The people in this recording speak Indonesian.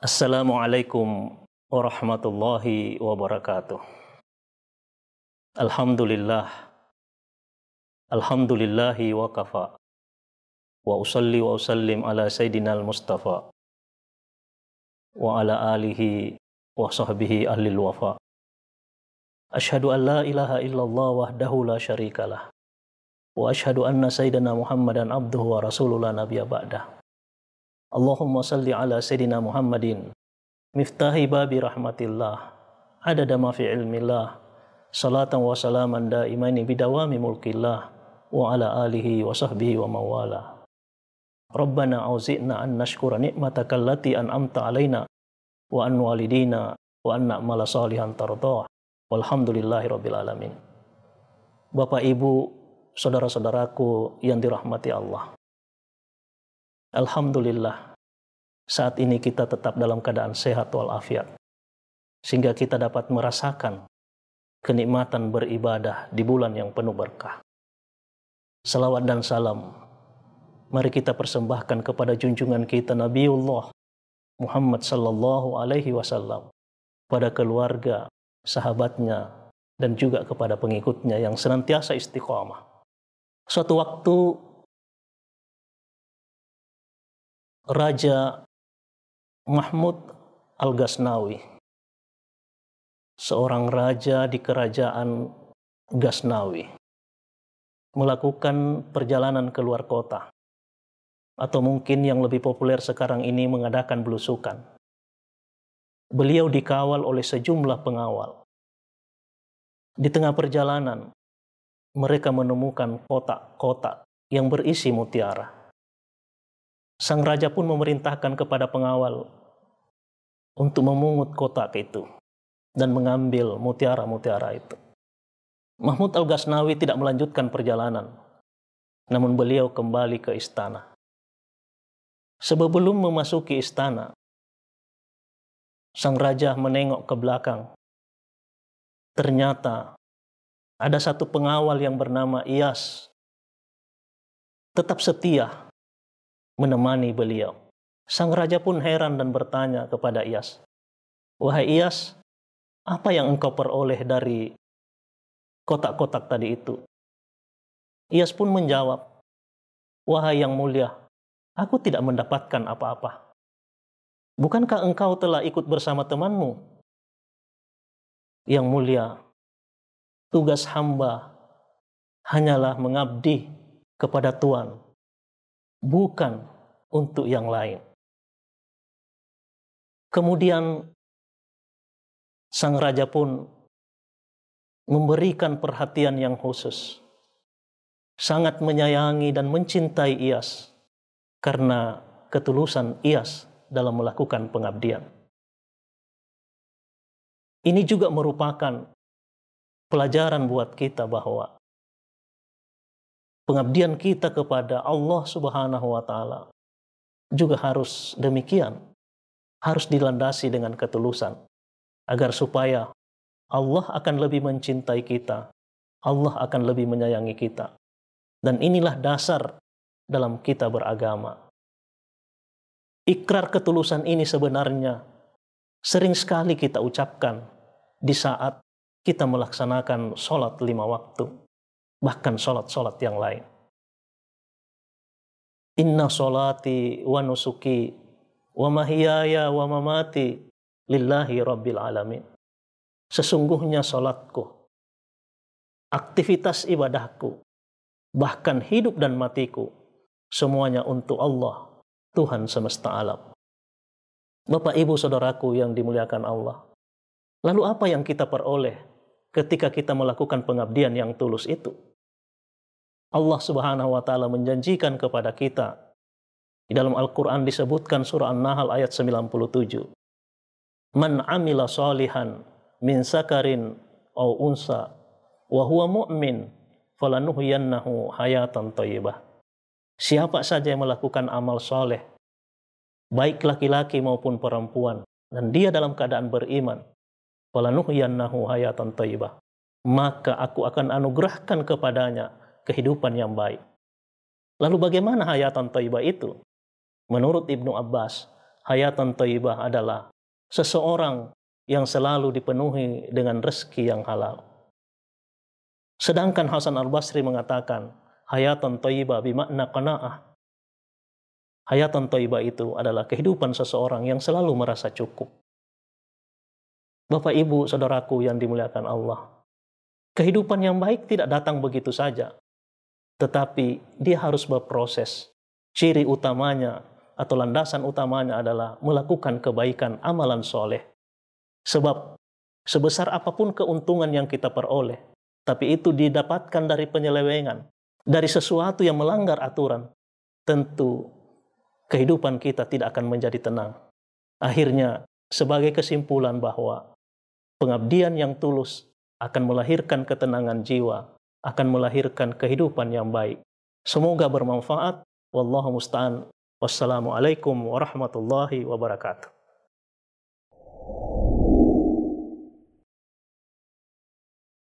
Assalamualaikum warahmatullahi wabarakatuh. Alhamdulillah. Alhamdulillahi wa kafa. Wa usalli wa usallim ala sayyidina al-mustafa. Wa ala alihi wa sahbihi ahlil wafa. Ashhadu an la ilaha illallah wahdahu la syarikalah. Wa ashhadu anna sayyidina Muhammadan abduhu wa rasulullah nabiyya ba'dah. Allahumma salli ala Sayyidina Muhammadin. Miftahi babi rahmatillah. Adada ma fi ilmillah. Salatan wa salaman daimani bidawami mulkillah. Wa ala alihi wa sahbihi wa mawala Rabbana auzi'na an nashkura ni'mataka allati an'amta alaina wa an walidina wa an na'mala salihan tardah. Walhamdulillahi rabbil alamin. Bapak Ibu saudara-saudaraku yang dirahmati Allah Alhamdulillah, saat ini kita tetap dalam keadaan sehat walafiat. Sehingga kita dapat merasakan kenikmatan beribadah di bulan yang penuh berkah. Salawat dan salam, mari kita persembahkan kepada junjungan kita Nabiullah Muhammad sallallahu alaihi wasallam, pada keluarga, sahabatnya, dan juga kepada pengikutnya yang senantiasa istiqamah. Suatu waktu Raja Mahmud Al-Ghaznawi, seorang raja di kerajaan Ghaznawi, melakukan perjalanan keluar kota, atau mungkin yang lebih populer sekarang ini mengadakan belusukan. Beliau dikawal oleh sejumlah pengawal. Di tengah perjalanan, mereka menemukan kotak-kotak yang berisi mutiara Sang raja pun memerintahkan kepada pengawal untuk memungut kotak itu dan mengambil mutiara-mutiara itu. Mahmud Al-Ghaznawi tidak melanjutkan perjalanan, namun beliau kembali ke istana. Sebelum memasuki istana, sang raja menengok ke belakang. Ternyata ada satu pengawal yang bernama Iyas, tetap setia menemani beliau. Sang raja pun heran dan bertanya kepada Iyas, Wahai Iyas, apa yang engkau peroleh dari kotak-kotak tadi itu? Iyas pun menjawab, Wahai yang mulia, aku tidak mendapatkan apa-apa. Bukankah engkau telah ikut bersama temanmu? Yang mulia, tugas hamba hanyalah mengabdi kepada Tuhan bukan untuk yang lain. Kemudian sang raja pun memberikan perhatian yang khusus. Sangat menyayangi dan mencintai Iyas karena ketulusan Iyas dalam melakukan pengabdian. Ini juga merupakan pelajaran buat kita bahwa pengabdian kita kepada Allah Subhanahu wa taala juga harus demikian. Harus dilandasi dengan ketulusan agar supaya Allah akan lebih mencintai kita. Allah akan lebih menyayangi kita. Dan inilah dasar dalam kita beragama. Ikrar ketulusan ini sebenarnya sering sekali kita ucapkan di saat kita melaksanakan sholat lima waktu bahkan sholat-sholat yang lain. Inna sholati wa nusuki wa mahiyaya wa mamati lillahi rabbil alamin. Sesungguhnya sholatku, aktivitas ibadahku, bahkan hidup dan matiku, semuanya untuk Allah, Tuhan semesta alam. Bapak, Ibu, Saudaraku yang dimuliakan Allah. Lalu apa yang kita peroleh ketika kita melakukan pengabdian yang tulus itu? Allah Subhanahu wa taala menjanjikan kepada kita di dalam Al-Qur'an disebutkan surah An-Nahl ayat 97. Man amila salihan min sakarin aw unsa wa huwa mu'min falanuhyiyannahu hayatan thayyibah. Siapa saja yang melakukan amal soleh, baik laki-laki maupun perempuan, dan dia dalam keadaan beriman, falanuhyiyannahu hayatan thayyibah. Maka aku akan anugerahkan kepadanya kehidupan yang baik. Lalu bagaimana hayatan taibah itu? Menurut Ibnu Abbas, hayatan thayyibah adalah seseorang yang selalu dipenuhi dengan rezeki yang halal. Sedangkan Hasan al-Basri mengatakan, hayatan thayyibah bimakna qanaah. Hayatan thayyibah itu adalah kehidupan seseorang yang selalu merasa cukup. Bapak Ibu, saudaraku yang dimuliakan Allah. Kehidupan yang baik tidak datang begitu saja. Tetapi dia harus berproses. Ciri utamanya atau landasan utamanya adalah melakukan kebaikan amalan soleh. Sebab sebesar apa pun keuntungan yang kita peroleh, tapi itu didapatkan dari penyelewengan, dari sesuatu yang melanggar aturan, tentu kehidupan kita tidak akan menjadi tenang. Akhirnya, sebagai kesimpulan bahwa pengabdian yang tulus akan melahirkan ketenangan jiwa, akan melahirkan kehidupan yang baik. Semoga bermanfaat. Wallahu musta'an. Wassalamualaikum warahmatullahi wabarakatuh.